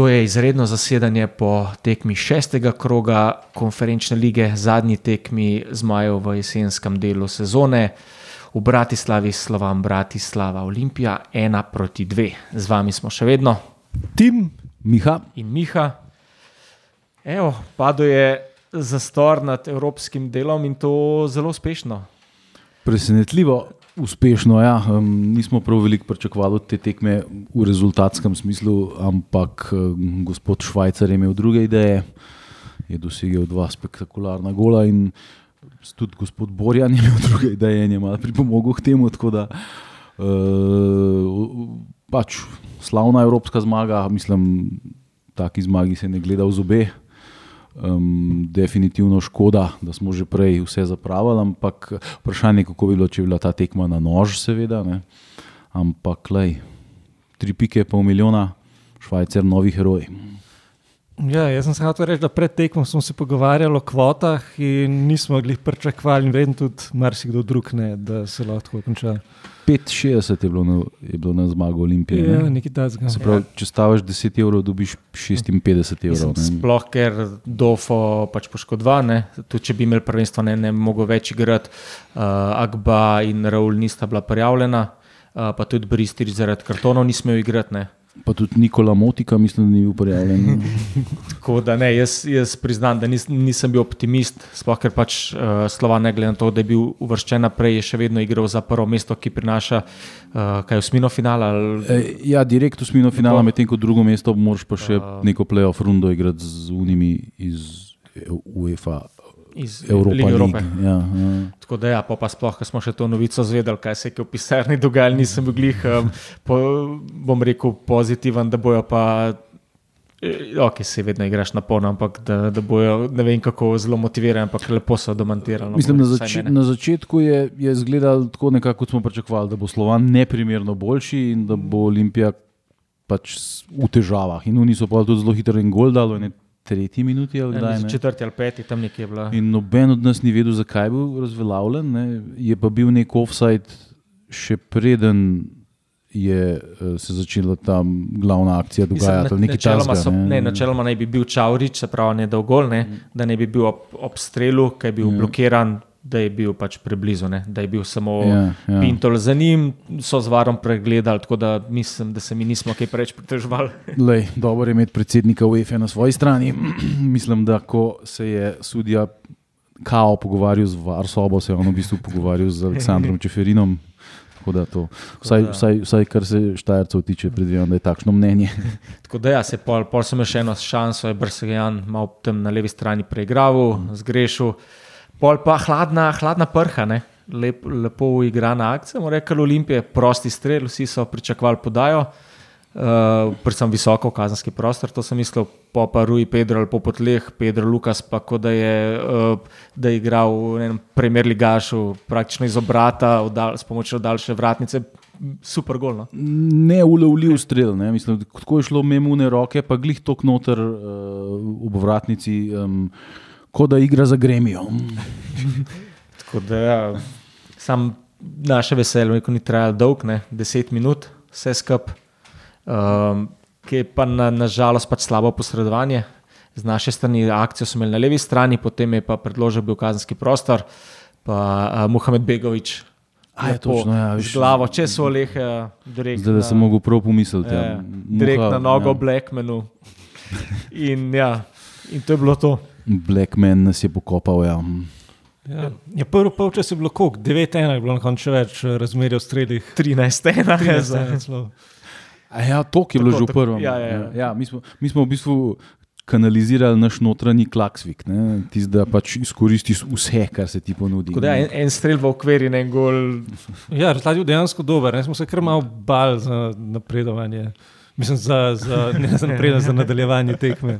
To je izredno zasedanje po tekmi šestega kroga konferenčne lige, zadnji tekmi zmajev v jesenskem delu sezone. V Bratislavi slovam Bratislava Olimpija, ena proti dve. Z vami smo še vedno. Tim, Miha. In Miha. Evo, padlo je zastor nad evropskim delom in to zelo uspešno. Presenetljivo uspešno. Ja. Um, nismo prav veliko pričakovali od te tekme v rezultatskem smislu, ampak um, gospod Švajcar je imel druge ideje, je dosegel dva spektakularna gola in tudi gospod Borjan je imel druge ideje in je malo pripomogel k temu. Da, uh, pač slavna evropska zmaga, mislim, taki zmagi se ne gleda v zobe. Um, definitivno škoda, da smo že prej vse zapravili, ampak vprašanje je, kako bi bilo, če bi bila ta tekma na nož, seveda. Ne? Ampak, lej, tri pike, pol milijona, švajcer, novi heroj. Ja, jaz sem se hotel reči, da pred tekmo smo se pogovarjali o kvotah in nismo mogli pričakovati, in vedno tudi marsikdo drug ne, da se lahko konča. 65 je bilo na, je bilo na zmago Olimpije. Ja, ne? nekaj takega. Se pravi, če staviš 10 evrov, dobiš 56 evrov. ne. Sploh ker Dofo pač poškodovan, tudi če bi imel prvenstvo, ne, ne mogo več igrati. Uh, Agba in Raul nista bila prijavljena, uh, pa tudi Bristol zaradi kartonov ni smel igrati. Ne. Pa tudi Nikola Motika, mislim, da ni bil prijavljen. Tako da ne, jaz, jaz priznam, da nis, nisem bil optimist, sploh ker pač uh, Slovan, ne glede na to, da je bil uvrščen naprej, je še vedno igral za prvo mesto, ki prinaša uh, kaj osmino finala. ali- E, ja, direkt v smino finala, medtem ko drugo mesto moraš pa še Uh. neko playoff rundo igrati z unimi iz UEFA, Iz Evropa Lige Evrope. League. Ja, ja. Tako da, ja, pa, pa sploh, ko smo še to novico zvedeli, kaj se je v pisarni dogajalo, nisem bil glih, um, po, bom rekel, pozitiven, da bojo pa. eh, Ok, se vedno igraš na polno, ampak da, da bojo ne vem kako zelo motivirani, ampak lepo so demontirali. no, Mislim, na, zač na začetku je, je izgledalo tako, nekako, kot smo pričakovali, da bo Slovan neprimerno boljši in da bo Olimpija pač v težavah. In oni so pa tudi zelo hitro in gol dalo, ne tretji minuti ali kdaj. za ne. Četrti ali peti, tam nekje je bila. In noben od nas ni vedel, zakaj je bil razveljavljen. Ne. Je pa bil nek offside, še preden je eh, se začela ta glavna akcija dogajati. nekaj načeloma, takega, so, ne. ne, načeloma naj bi bil Čavrič, se pravi, ne dolgol, ne, da ne bi bil ob, ob strelu, ki je bil Ja. blokiran, da je bil pač preblizu, ne, da je bil samo Ja, ja. Pintol za njim, so z varom pregledali, tako da mislim, da se mi nismo kaj preveč pritoževali. Dobro je imeti predsednika UEFA na svoji strani. Mislim, da ko se je sudija Kao pogovarjal z Varsobo, se je on v bistvu pogovarjal z Aleksandrom Čeferinom. Tako da to, vsaj, da- vsaj, vsaj kar se Štajercev tiče, predvidevam, da je takšno mnenje. Tako da, ja, se pol, pol sem še eno šanso, je Brsegan malo tam na levi strani preigral, zgrešil. Pol pa hladna, hladna prha, ne? Lep, lepo uigrana akcija. Moram reči, Olimpije, prosti strel, vsi so pričakovali podajo, uh, predvsem visoko v kazenski prostor. To sem mislil, po pa Rui Pedro ali po potleh, Pedro Lukas, pa kot da je, uh, da je igral v enem primer ligašu, praktično iz obrata, vdal, s pomočjo daljše vratnice. Super gol. No? Neulovljiv strel. Ne? Mislim, da tako je šlo memune roke, pa glih tok noter uh, v obratnici, um, kot da igra za gremijo. Tako da, ja, sam naše veselje, ko ni trajalo dolg, ne, deset minut, vse skupaj, um, ki je pa na, na žalost pač slabo posredovanje. Z naše strani akcijo smo imeli na levi strani, potem je pa predložil bil kazenski prostor, pa uh, Mohamed Begovič. A je točno, ja, viš. glavo, če so lehe, direkt. Zdaj, da sem mogel prav pomisliti. Ja, Ja, direkt Muha, na nogo ja. Blackmanu. In, ja, in to je bilo to. Blackman nas je pokopal. Ja. Ja. Ja, prvo polčas je bilo koliko, 9-1 je bilo na koncu več eh, razmerja v strelih. 13-1 je za. 13-1 celo. A ja, to je bilo Tako, že v prvem. ja, ja, ja. Ja, mi, smo, mi smo v bistvu kanalizirali naš notranji klaksvik, tisti, da pač izkoristiš vse, kar se ti ponudi. Da, ja, en, en strel v okvir in en gol. Ja, rezultat je bil dejansko dober. Ne? Smo se kar malo bali za napredovanje. Mislim, za, za, ne za napredovanje, za nadaljevanje tekme.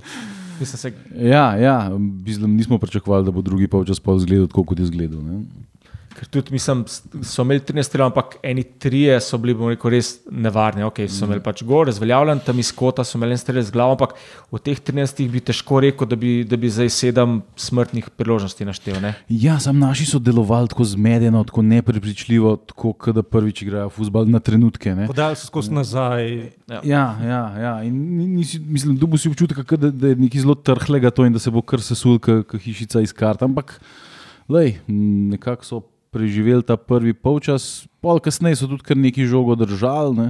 Mislim, se, Ja, ja, mislim, nismo pričakovali, da bo drugi polčas pol izgledal tako, kot je izgledal. Ne? Ker tudi, mislim, so imeli 13 strelov, ampak eni trije so bili, bomo rekel, res nevarni. Okay, so imeli pač gor, razveljavljen, tam iz kota so imeli en strel z glavo, ampak v teh 13 bi težko rekel, da bi, da bi zdaj sedem smrtnih priložnosti naštel. Ne? Ja, sam naši so delovali tako zmedeno, tako neprepričljivo, tako da prvič igrajo futbol na trenutke. Ne? Podajali so skozi nazaj. Ja, ja, ja. ja. In nisi, mislim, da bo si občutek, da, da je nekaj zelo trhlega to in da se bo kar sesul, kot hišica iz kart. Ampak, lej, nekako so preživeli ta prvi polčas, pol kasneje so tudi kar neki žogo držali. Ne?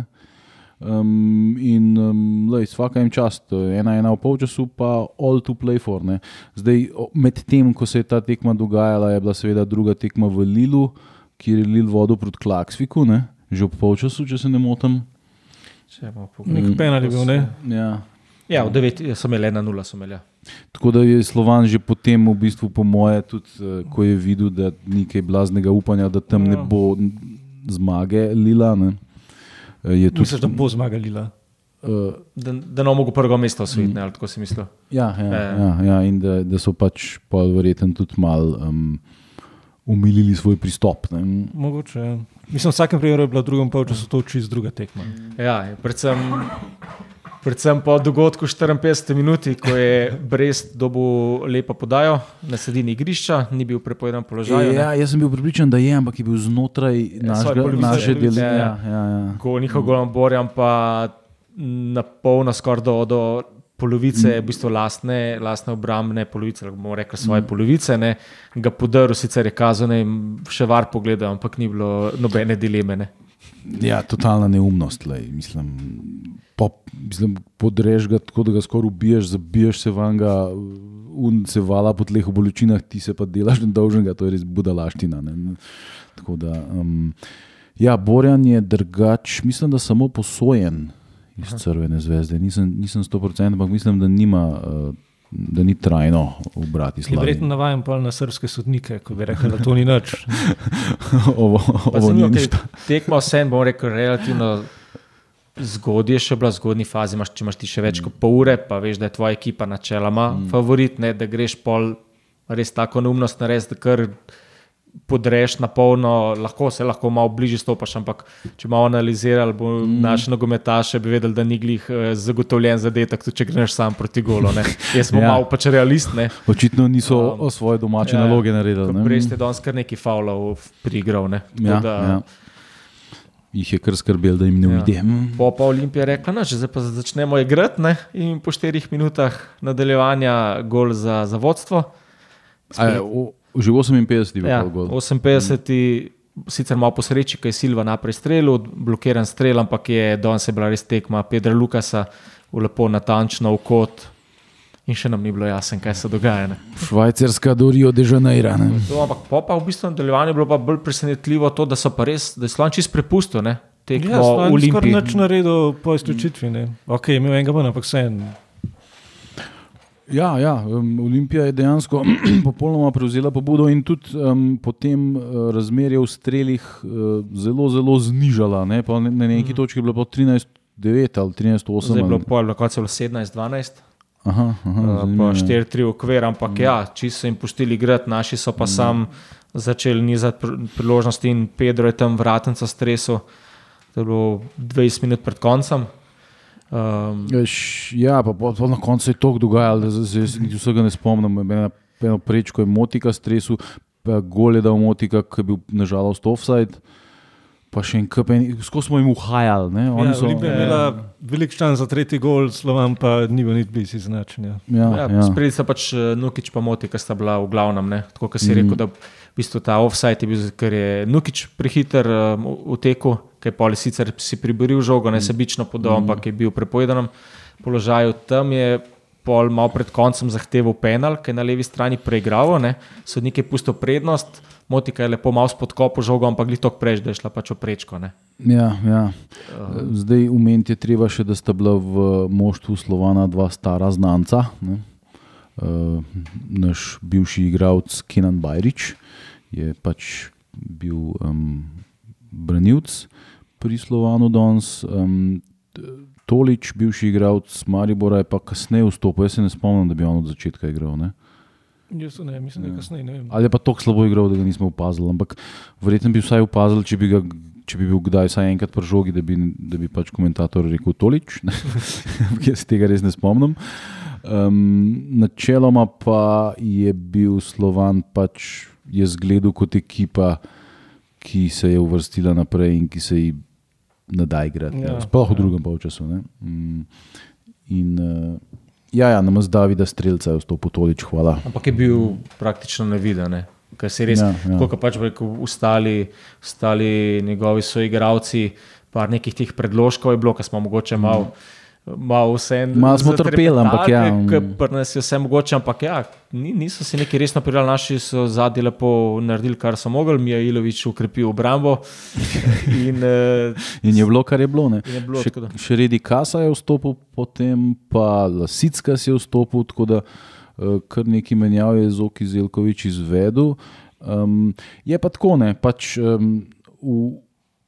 Um, in um, lej, vsaka jim čast, ena ena v polčasu, pa all to play for. Ne? Zdaj, med tem, ko se je ta tekma dogajala, je bila seveda druga tekma v Lilu, kjer je Lil vodil proti Klaksviku, ne? že v polčasu, če se ne motim. Nek penal je bil, ne? Ja. Ja, v 9 so imeli 1-0, so imeli. Ja. Tako da je Slovan že potem, v bistvu, po moje, tudi uh, ko je videl, da ni nekaj blaznega upanja, da tam ja. ne bo zmage Lila. Ne, je tudi, Misliš, da bo zmaga Lila? Uh, da da ne mogo prvega mesta osvojiti, ali tako si mislil. Ja, ja, e. ja, ja in da, da so pač verjetno tudi malo um, umilili svoj pristop. Ne. Mogoče. Ja. Mislim, v vsakem primeru je bila v drugem polčasu to čist druga tekma. Ja, predvsem. Predvsem po dogodku 54 minut, ko je Brest dobil lepo podajo na sredini igrišča, ni bil prepovedan položaj. Ja, jaz sem bil pripričan, da je, ampak je bil znotraj ja, naše delitve. Ja, ja, ja. Ko njihov golem borjam pa na polno skoraj do, do polovice, mm. v bistvu lastne, lastne obrambne polovice, ali bomo rekli svoje mm. polovice, ne, ga podaril, sicer je kazal, da jim še var pogledal, ampak ni bilo nobene dileme. Ne. Ja, totalna neumnost. Lej. Mislim, pop, mislim, podrež ga tako, da ga skoraj ubiješ, zabiješ se van ga, un se vala po tleh v bolečinah, ti se pa delaš nedolžnega, to je res budalaština. Ne. Tako da, um, ja, Borjan je drugač, mislim, da samo posojen iz Crvene zvezde. Nisem, nisem 100%, ampak mislim, da nima. Uh, da ni trajno v Bratislavi. Verjetno navajam pa na srpske sodnike, ko bi rekel, da to ni nič. ovo ovo ni nič. Tekmo vsem, bom rekel, relativno zgodje, še bila zgodni fazi, imaš, če imaš ti še več mm. kot pol ure, pa veš, da je tvoja ekipa načeloma mm. favorit, ne, da greš pol res tako neumnost narediti, da kar podreš na polno, lahko se lahko malo bližje stopiš, ampak če malo analizirali, bo mm. naše nogometaše bi vedeli, da ni glih eh, zagotovljen zadetek, tudi če greš sam proti golu. Jaz sem ja. malo pač realist. Ne. Očitno niso um, svoje domače ja, naloge naredili. Ne. Prej ste danes kar nekaj faulov prigral. Ne. Ja, da, ja. Jih je kar skrbel, da jim ne ujde. Ja. Po pa Olimpija rekla, da zdaj pa začnemo igrati ne? in po štirih minutah nadaljevanja gol za, za vodstvo. Spet, Že 58 je bil ja, gol. 58, sicer malo po sreči, kaj je Silva naprej streljal, blokiran strel, ampak je danes je bila res tekma Pedra Lukasa, lepo natančno v kot. In še nam ni bilo jasno, kaj se dogaja. Ne. Švajcarska dorijo, da je že najrane. Ampak po pa v bistvu nadaljevanju je bilo pa bolj presenetljivo to, da so pa res, da je slan čist prepustil. Tekmo ja, v Olimpiji. Ja, na redu po izključitvi. Ok, imel enega, ampak vse en. Ja, ja Olimpija je dejansko popolnoma prevzela pobudo in tudi um, potem uh, razmerje v strelih uh, zelo, zelo znižala. Ne? Na neki mm. točki je bilo 13-9 ali 13-8. Zdaj je bilo pol, na koncu 17-12. Aha, aha, uh, pa 4-3 okvir, ampak mm. ja, če so jim pustili igrati, naši so pa mm. sam začeli nizati priložnosti in Pedro je tam vratenca stresu. To je bilo 20 minut pred koncem. Um, ja, pa, pa, pa na koncu je to dogajalo, da se vsega ne spomnim. Eno prečko je motika, stresu, gol je dal motika, ki je bil nažalost offside. Pa še en kupen, skozi smo jim uhajali. Ja, so imeli ja. velik ščan za tretji gol, slovam pa ni bil niti bisi značen. Ja. Ja, ja, ja. Spredi se pač eh, Nukič pa moti, ker sta bila v glavnem. Ne? Tako, kot si mm. rekel, da v bistvu ta offside je bil, ker je Nukič prehiter um, v teku ki je poli sicer si priboril žogo, ne sebično podal, mm. ampak je bil v prepovedanem položaju. Tam je pol malo pred koncem zahteval penal, ki je na levi strani preigral, sodnik je pustil prednost. Motika je lepo malo spodkopal žogo, ampak je to prej, da je šla pač oprečko. Ja, ja. Zdaj umeti je treba še, da sta bila v moštvu Slovana dva stara znanca. Ne? Uh, naš bivši igralec Kenan Bajrič je pač bil um, branilc pri Slovanu danes. Um, Tolič, bivši igralec Maribora, je pa kasneje vstopil. Jaz se ne spomnim, da bi on od začetka igral. Ne? Jaz ne, mislim, da je kasneje. ne vem. Ali je pa tako slabo igral, da ga nismo opazili. Ampak verjetno bi vsaj opazili, če bi, ga, če bi bil kdaj vsaj enkrat pri žogi, da bi, da bi pač komentator rekel tolič. Jaz se tega res ne spomnim. Um, načeloma pa je bil Slovan pač je zgledal kot ekipa, ki se je uvrstila naprej in ki se ji ne da igrati. Ja, Ja, Sploh v ja. drugem polčasu. ne. Mm, In uh, ja, ja nam z Davida Streljca je vstopil tolič, hvala. Ampak je bil praktično neviden. Ne? Ker se je res, Ja, ja, kot pač rekel, ustali, ustali njegovi soigravci, par nekih teh predložkov je bilo, ki smo mogoče malo. Malo vse Malo smo trpeli, ampak ja, mm. Pri nas je vse mogoče, ampak ja, ni, niso si neki resno prijeli, naši so zadnji lepo naredili, kar so mogli, mi je Ilovič ukrepil obrambo. In, eh, In je bilo, kar je bilo. ne. Je bilo, še, še Redi Kasa je vstopil, potem pa Lasicka si je vstopil, tako da uh, kar neki menjav je Zoki Zelkovič izvedel. Um, je pa tako, ne, pač um, v,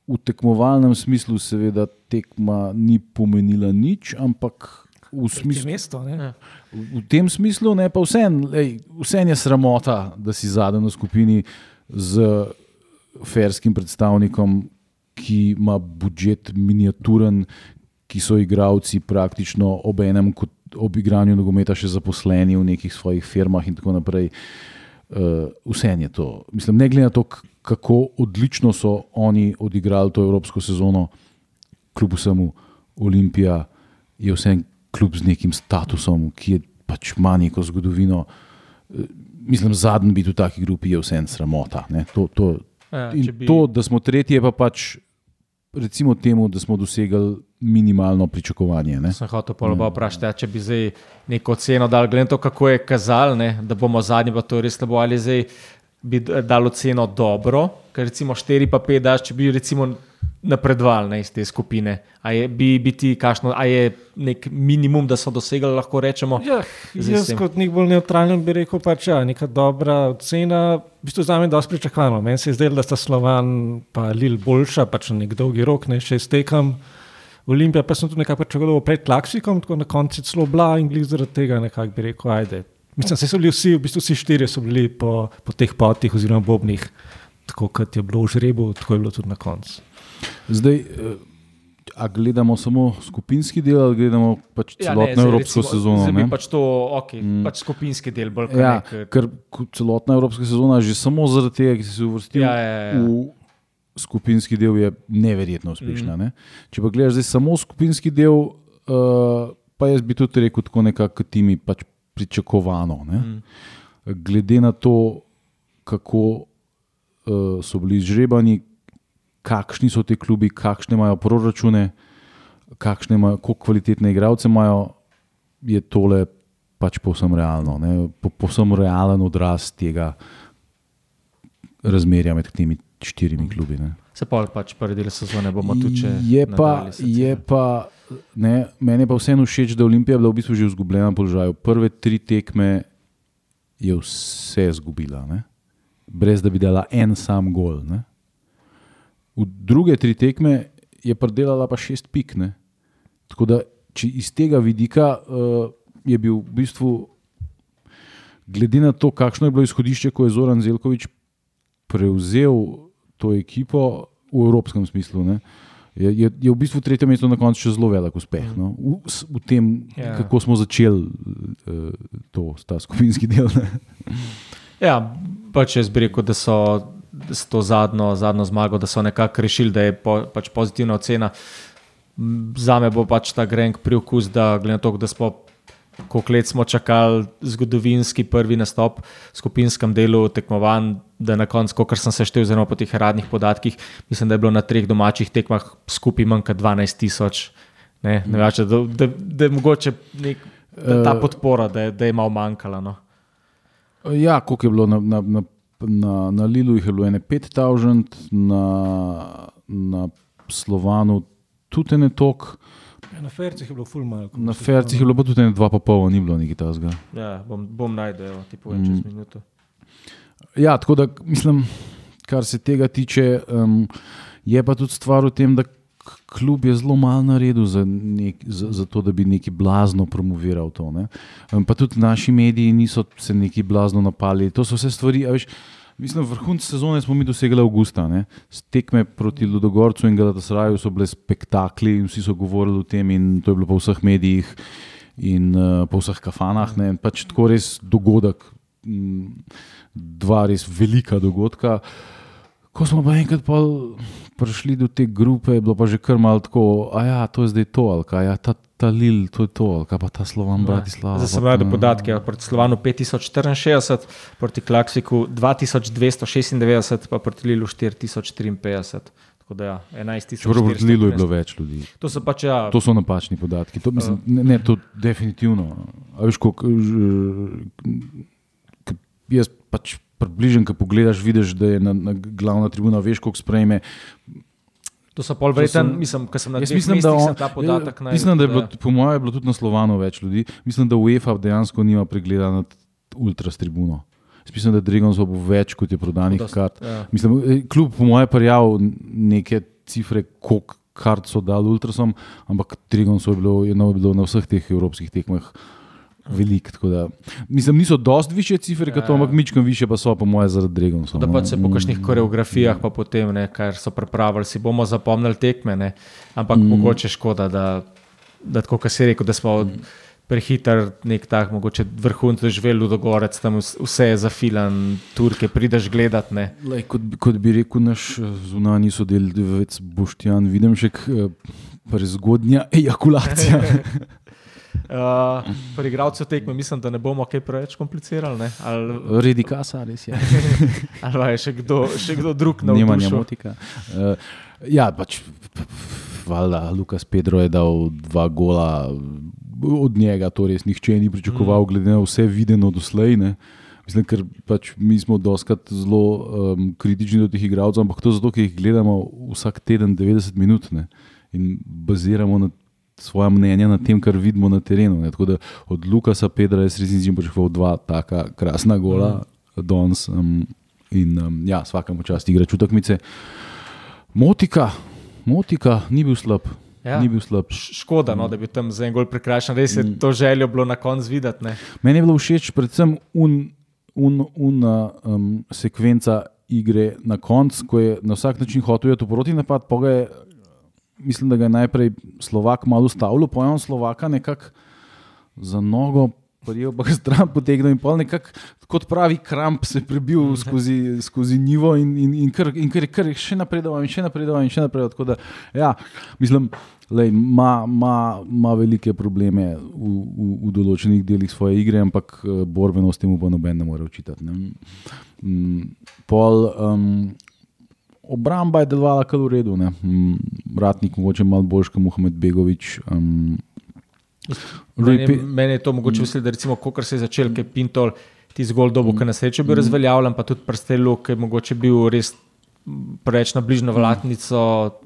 v tekmovalnem smislu, seveda, tekma ni pomenila nič, ampak v smislu. mesto, ne? Ja. V v tem smislu ne, pa vseeno vse je sramota, da si zadnji v skupini z ferskim predstavnikom, ki ima budžet miniaturen, ki so igravci praktično ob enem, kot ob igranju nogometa, še zaposleni v nekih svojih firmah in tako naprej. Uh, vse je to. Mislim, ne glede na to, kako odlično so oni odigrali to evropsko sezono, kljub vsemu Olimpija je vsem kljub z nekim statusom, ki je pač ima neko zgodovino. eh, Mislim, zadnji biti v taki grupi je vsem sramota. ne. To, to, ja, bi- to, da smo tretji, je pa pač recimo temu, da smo dosegli minimalno pričakovanje. Ne? Sem hotel pa oba vprašati, ja, če bi zdaj neko oceno dal, glede na to, kako je kazal, ne, da bomo zadnji, pa to je res slabo, ali zdaj bi dal oceno dobro, ker recimo 4 pa 5 daš, če bi recimo napredoval ne, iz te skupine. A je, bi, bi ti kašno, a je nek minimum, da so dosegli, lahko rečemo. Ja, jaz sem- kot nek bolj neutralen bi rekel, pač, ja, neka dobra ocena. V bistvu za me je dosti pričakovano. Meni se je zdelo, da sta Slovan in Lil boljša, pač na nek dolgi rok, ne še iztekam. Olimpija pa sem tu nekako pričakoval pred Klaksikom, tako na koncu je celo bila in glih zaradi tega nekako bi rekel, ajde. Mislim, da so bili vsi, v bistvu vsi štirje so bili po, po teh potih oziroma bobnih, tako kot je bilo v žrebu, tako je bilo tudi na koncu. Zdaj, eh, a gledamo samo skupinski del, ali gledamo pač Ja, celotno zdaj evropsko recimo, sezono? Zdaj bi ne? pač to, ok, mm. pač skupinski del, bolj kot Ja, nek, ker celotna evropska sezona, že samo zaradi tega, ki si se uvrstil Ja, ja, ja. v skupinski del, je neverjetno uspešna. Ne? Če pa gledaš zdaj samo skupinski del, uh, pa jaz bi tudi rekel, tako nekako kot ti mi pač pričakovano. Ne? Glede na to, kako uh, so bili izžrebani, kakšni so ti klubi, kakšne imajo proračune, kakšne imajo, koliko kvalitetne igralce imajo, je tole pač povsem realno, ne? po, povsem realen odraz tega razmerja med temi štirimi klubi. Ne? se pa pač prvi del sezone bomo tudi če. Je pa, je pa ne, meni je pa vseeno všeč, da je Olimpija bila v bistvu že v izgubljenem položaju. Prve tri tekme je vse izgubila, ne? brez da bi dala en sam gol. Ne? V druge tri tekme je predelala pa šest pik. Ne? Tako da, če iz tega vidika uh, je bil v bistvu, glede na to, kakšno je bilo izhodišče, ko je Zoran Zelkovič prevzel to ekipo v evropskem smislu. Ne? Je, je, je v bistvu tretje mesto na koncu še zelo velik uspeh. No? V, v tem, Ja. ja. kako smo začeli uh, to, ta skupinski del. Ne? Ja, pač jaz bi rekel, da so s to zadnjo, zadnjo zmago, da so nekako rešili, da je po, pač pozitivna ocena. Za me bo pač ta grenk priokus, da glede na to, da smo, koliko let smo čakali zgodovinski prvi nastop v skupinskem delu tekmovanj, da na koncu, kot sem se števil, zelo po teh radnih podatkih, mislim, da je bilo na treh domačih tekmah skupaj manj kot 12 tisoč. Ne, ne več, da, da, da je mogoče nek, da, ta podpora, da, je- da je malo manjkala. No. Ja, koliko je bilo na, na, na, na, na Lilu, jih je bilo ene 5000, na, na Slovanu tudi ne tok, Ja, na Fercih je bilo ful malo. na Fercih je bilo pa tudi ne 2,5, ni bilo nekaj tasga. Ja, bom, bom najdel, ti povem čez minuto. Ja, tako da mislim, kar se tega tiče, um, je pa tudi stvar v tem, da klub je zelo malo naredil za, nek, za, za to, da bi neki blazno promoviral to. Ne? Pa tudi naši mediji niso se neki blazno napali. To so vse stvari. Veš, mislim, vrhunec sezone smo mi dosegli avgusta. Ne? Tekme proti Ludogorcu in Galatasaraju so bile spektakli in vsi so govorili o tem, in to je bilo po vseh medijih in uh, po vseh kafanah. Ne? Pač tako res dogodek, m, dva res velika dogodka. Ko smo pa enkrat prišli do te grupe, je bilo pa že kar malo tako, a ja, to je zdaj to, ali kaj, ja, ta, ta Lil, to je to, ali kaj pa ta Slovan Bratislava. Zdaj sem ta- podatke. ja, Proti Slovanu 5064, proti Klaksiku 2296, pa proti Lilu 4053. Tako da ja, 11 tisoč. Čeprav proti Lilu je bilo več ljudi. To so pač ja, To so napačni podatki. To, mislim, ne, ne, to definitivno. A veš, koliko, jaz pač približen, ko pogledaš, vidiš, da je na, na glavna tribuna, veš, koliko sprejme. to so pol vreten, so- mislim, ker sem na mislim, mestih, da, sem on, ta podatek ja, najdel, mislim, da je bilo, po mojem, je bilo tudi na Slovanu več ljudi. Mislim, da UEFA dejansko nima pregleda nad ultras tribuno. Jaz mislim, da je Dragon bo več, kot je prodanih Dost, kart. ja. Mislim, eh, kljub po mojem parjav neke cifre, koliko kart so dali ultrasom, ampak Dragon je bilo, je bilo na vseh teh evropskih tekmah. Velik, tako da, mislim, niso dosti više cifre, kot to, Ja. ampak mičkam više pa so, po mojem, zaradi Dragonsa. Da no. pač se po Mm. kakšnih koreografijah, pa potem, ne, kar so pripravili, si bomo zapomnili tekme. Ne. Ampak mm. mogoče škoda, da, da tako, kot si rekel, da smo mm. prehiter nek tak, mogoče vrhunec doživeli v Dogorec, tam vs- vse je zafilan, Turke prideš gledat. Lej, kot, kot bi rekel naš eh, zunani sodelavec Boštjan, vidim še prezgodnja ejakulacija. Uh, pri igralcu tekme mislim, da ne bomo kaj preveč komplicirali. Ali, Redi kasa, res je. ali je še kdo, še kdo drug na Nemanja vrhu. motika. Uh, ja, pač, valjda, Lukas Pedro je dal dva gola, od njega to res nihče ni pričakoval, glede na vse videno doslej. Ne. Mislim, ker pač mi smo doskrat zelo um, kritični do teh igralcev, ampak to zato, ker jih gledamo vsak teden 90 minut ne, in baziramo na svoje mnenje na tem, kar vidimo na terenu. Ne. Tako da od Lukasa Pedra jaz res nisem pričakoval dva taka krasna gola, mm. danes. Um, in um, ja, vsakemu čast igra čutekmice. Motika, motika, ni bil slab. Ja. Ni bil slab. Škoda, no, da bi tam za en gol prekrajšan. Res je to željo bilo na koncu videti. ne. Meni je bilo všeč predvsem un, un, una um, sekvenca igre na koncu, ko je na vsak način hotel iti v protinapad, pa ga je, mislim, da ga je najprej Slovak malo ustavil, pa je on Slovaka nekako za nogo. Prijel pa ga stran potegnil in pol nekako kot pravi kramp se prebil skozi, skozi nivo in, in, in, kar, in kar, kar je še napredoval in še napredoval in še napredoval. Tako da, ja, mislim, ima velike probleme v, v, v določenih delih svoje igre, ampak eh, borbenost temu pa noben ne more očitati. Ne. Mm, Pol, um, obramba je delovala kar v redu, ne. Mm, Ratnik mogoče malo boljši kot Mohamed Begovič. Um, Meni, je- meni je to mogoče veselo, da recimo, ko se je začel, je Pintol ti zgolj dobo, ki na srečo bil razveljavljen, pa tudi prstelu, ki je mogoče bil res preveč na bližnjo vlatnico,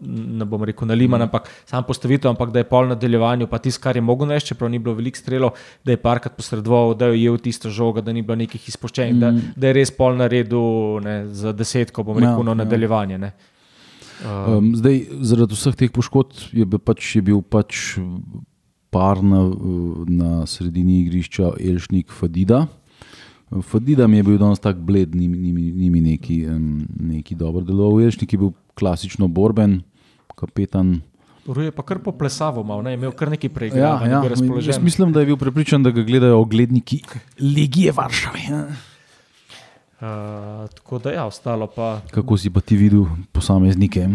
ne bom rekel na Liman, ampak sam postavitev, ampak da je pol nadaljevanju, pa tisto, kar je mogel reči, čeprav ni bilo veliko strelov, da je parkrat posredoval, da je ujel tisto žogo, da ni bilo nekih izpuščenih, da, da je res pol naredil ne, za desetko, bom Ja, rekel, no, ja. nadaljevanje. Ne. Uh, Um, zdaj, zaradi vseh teh poškodb je, bil pač, je bil pač par na, na sredini igrišča Elšnik Fadida. Fadida mi je bil danes tako bled, ni, ni, ni mi neki, um, neki dobro deloval. Elšnik je bil klasično borben, kapetan. Ruje pa kar poplesavo, mal, ne, imel kar Ja, preigravanj, ja, razpoložen. jaz mislim, da je bil prepričan, da ga gledajo ogledniki Legije Varšave. Ja. Uh, tako da, ja, ostalo pa. Kako si pa ti videl posameznike?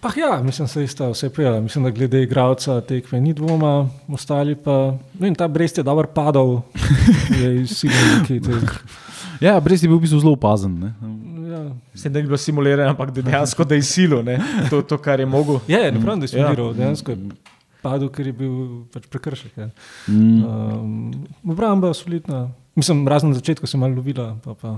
Pa ja, mislim, da se je sta vse prijela. Mislim, da glede igralca tekme ni dvoma, ostali pa. No in ta Brest je dobro padal, je izsilil nekaj. Te, Ja, Brest je bil v bistvu zelo opazen. Ne? ja. Mislim, da ni bilo simulirano, ampak da dejansko da je silo, ne, to, to, kar je mogel. Ja, je, ne pravim, da je Ja. smiriral, dejansko je padel, ker je bil pač prekršek. Ja. Mm. Um, obramba solidna. Mislim, razen na začetku sem malo lovila. Pa, pa.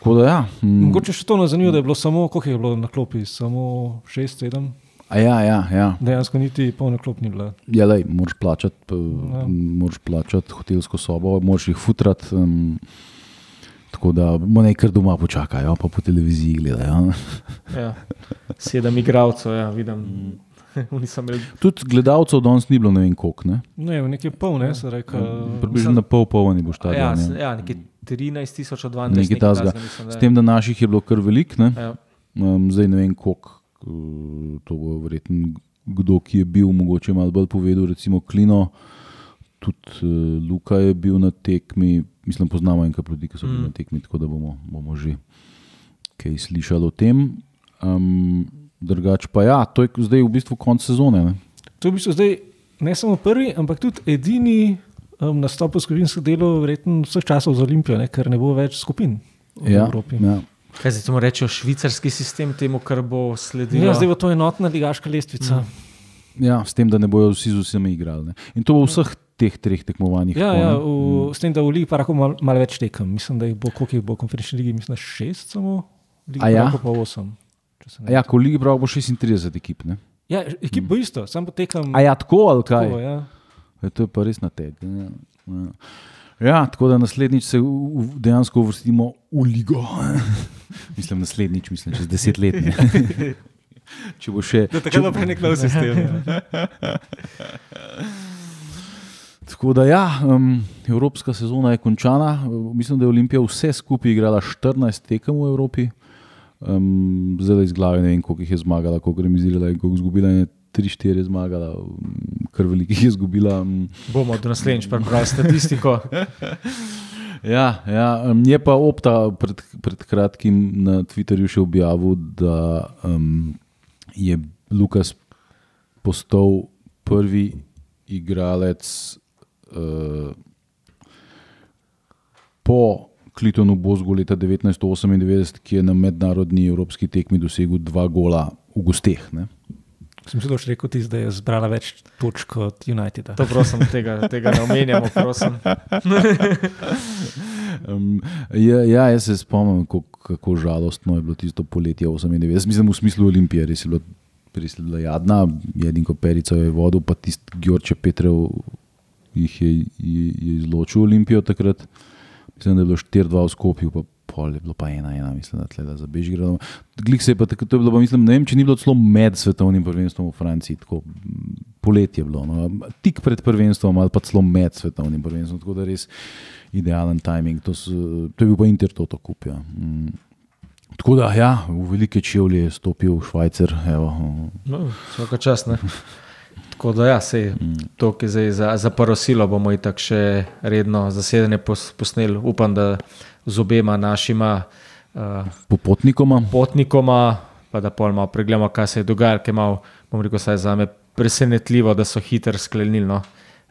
Tako da ja. Mm. Mogoče še to nas zanima, da je bilo samo, koliko je bilo na klopi, samo 6-7, A ja, ja, ja. dejansko niti polna klop ni bila. Ja, lej, moraš plačati, Ja. ja. moraš plačati hotelsko sobo, moraš jih futrati. Um, Tako da bomo nekaj doma počakajo, pa po televiziji gledajo. Ja. Sedem igralcev, ja, vidim. Nisem imel Tudi gledalcev danes ni bilo ne vem koliko. Ne? Ne, nekaj pol, ne, se rekel. Približno na pol polni bo ja, s- Ja, ja, nekaj 13 tisoč od 12 Nekaj tasga. S tem, da naših je bilo kar velik, ne? Ja. Um, zdaj ne vem koliko. uh, To bo verjetno kdo, ki je bil, mogoče malo bolj povedal, recimo Klino. Tudi uh, Luka je bil na tekmi, mislim, poznamo enkrat ljudi, ki so bili Mm. na tekmi, tako da bomo, bomo že kaj slišali o tem. Um, drugač pa ja, to je zdaj v bistvu konec sezone. Ne? To je v bistvu zdaj ne samo prvi, ampak tudi edini um, nastop v skupinskem delu, verjetno vseh časov za Olimpijo, ne, ker ne bo več skupin v Ja, Evropi. ja. Kaj se temu reče, švicarski sistem, temu, kar bo sledilo? Ja, zdaj bo to enotna ligaška lestvica. ja, s tem, da ne bojo vsi z vsemi igrali. Ne? In to bo v vseh teh treh tekmovanjih. Ja, ja, v, s tem, da v Ligi pa lahko malo mal več tekem. Mislim, da jih bo, koliko jih bo konferenčni ligi, mislim, šest samo, Ligi A ja? ja? pa osem. Ja, ko v Ligi prav bo 36 ekip. Ne? Ja, ekip bo isto, samo potekam. A ja, tako ali kaj? tako, ja. Ja, to je pa res na tek. Ja. Ja. Ja, tako da naslednjič se v- v- dejansko uvrstimo v ligo. mislim, naslednjič, mislim, čez deset let. Če bo še. Tako naprej nek nov sistem. Ja. Tako da, ja, um, evropska sezona je končana. Mislim, da je Olimpija vse skupaj igrala 14 tekem v Evropi. Um, zdaj iz glave ne vem, koliko jih je zmagala, koliko remizirala in koliko izgubila. Je 3-4 je zmagala, um, kar veliko jih je izgubila. Um, Bomo do naslednjič prebrali statistiko. Ja, ja, um, je pa Opta pred, pred kratkim na Twitterju še objavil, da um, je Lukas postal prvi igralec uh, po Klitonu Bozgu leta 1998, ki je na mednarodni evropski tekmi dosegel dva gola v gosteh. Ne? Sem zelo rekel, ti, da je zbrala več točk od Uniteda. To prosim, tega, tega ne omenjamo, prosim. Um, ja, ja, jaz se spomnim, kako, kako žalostno je bilo tisto poletje 98. Mislim, v smislu Olimpije, res je bilo, bila jadna, jedinko perico je vodil, pa tisti Gjorče Petrev jih je, je, je izločil Olimpijo takrat. Mislim, da je bilo 4-2 v Skopju, pa pol je bilo pa 1-1, mislim, da tle za Bežigradom. Glik se je pa takrat, to je bilo, pa, mislim, ne vem, če ni bilo celo med svetovnim prvenstvom v Franciji, tako poletje je bilo, no, tik pred prvenstvom ali pa celo med svetovnim prvenstvom, tako da res idealen timing. To, so, to je bil pa Inter to kup. Ja. Mm. Tako da, ja, v velike čevlje je stopil Švajcer. Evo. No, Vsaka čas. Ne? Tako da, ja, sej, to, ki zdaj za, za prvo silo, bomo itak še redno zasedanje pos, posneli. Upam, da z obema našima uh, Popotnikoma. potnikoma, pa da pol malo pregledamo, kaj se je dogajalo, ker malo, bom rekel, saj za me presenetljivo, da so hitro sklenili. No.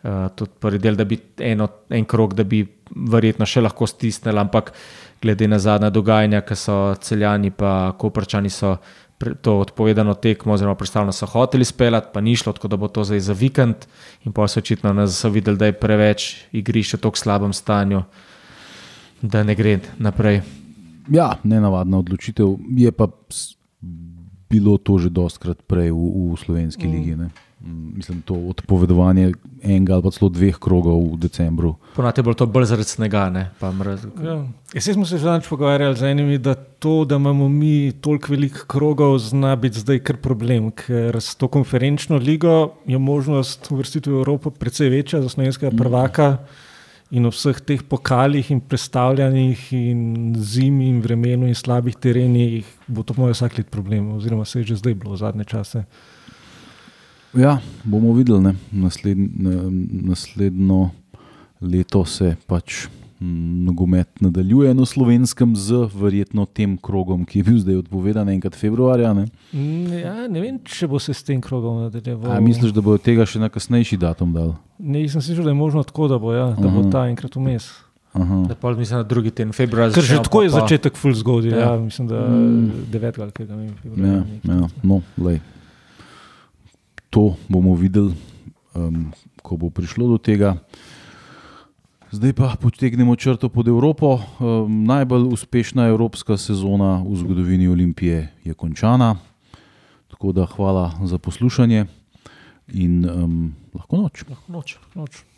Uh, tudi prvi del, da bi eno, en krok, da bi verjetno še lahko stisnili, ampak glede na zadnja dogajanja, ki so celjani in koprčani so to odpovedano tekmo, oziroma predstavljeno so hoteli speljati, pa ni šlo, tako da bo to zdaj za vikend. In pa so očitno nas so videli, da je preveč igrišče v tako slabem stanju, da ne gre naprej. Ja, nenavadna odločitev. Je pa bilo to že dostkrat prej v, v slovenski mm. ligi. Ne? Mm, Mislim, to odpovedovanje enega ali pa celo dveh krogov v decembru. Ponavadi je bilo to bolj zaradi snega, ne pa mraz. Ja. Jaz smo se že danes pogovarjali z enimi, da to, da imamo mi toliko velikih krogov, zna biti zdaj kar problem, ker s to konferenčno ligo je možnost uvrstitve v Evropo precej večja za slovenskega prvaka. In v vseh teh pokalih in predstavljanjih, in zimi, in vremenu, in slabih terenih, bo to moj vsak let problem, oziroma se je že zdaj bilo v zadnje čase. Ja, bomo videli. ne. Nasledn, naslednjo leto se pač nogomet nadaljuje na slovenskem z verjetno tem krogom, ki je bil zdaj odpovedan enkrat februarja. Ne? Mm, Ja, ne vem, če bo se s tem krogom nadaljeval. A misliš, da bo tega še na kasnejši datum dal? Ne, jaz sem si že, da je možno tako, da bo, ja, da bo Aha. ta enkrat vmes. Aha. Da pol mislim, da drugi teden februarja. Ker že tako je pa- pa- začetek full zgodaj, ja. Ja. mislim, da Mm. 9. ali kaj ne vem. Ja, februarja, ja, no, lej. To bomo videli, um, ko bo prišlo do tega. Zdaj pa potegnemo črto pod Evropo. Um, najbolj uspešna evropska sezona v zgodovini Olimpije je končana. Tako da hvala za poslušanje in um, lahko noč. Lahko noč. Noč.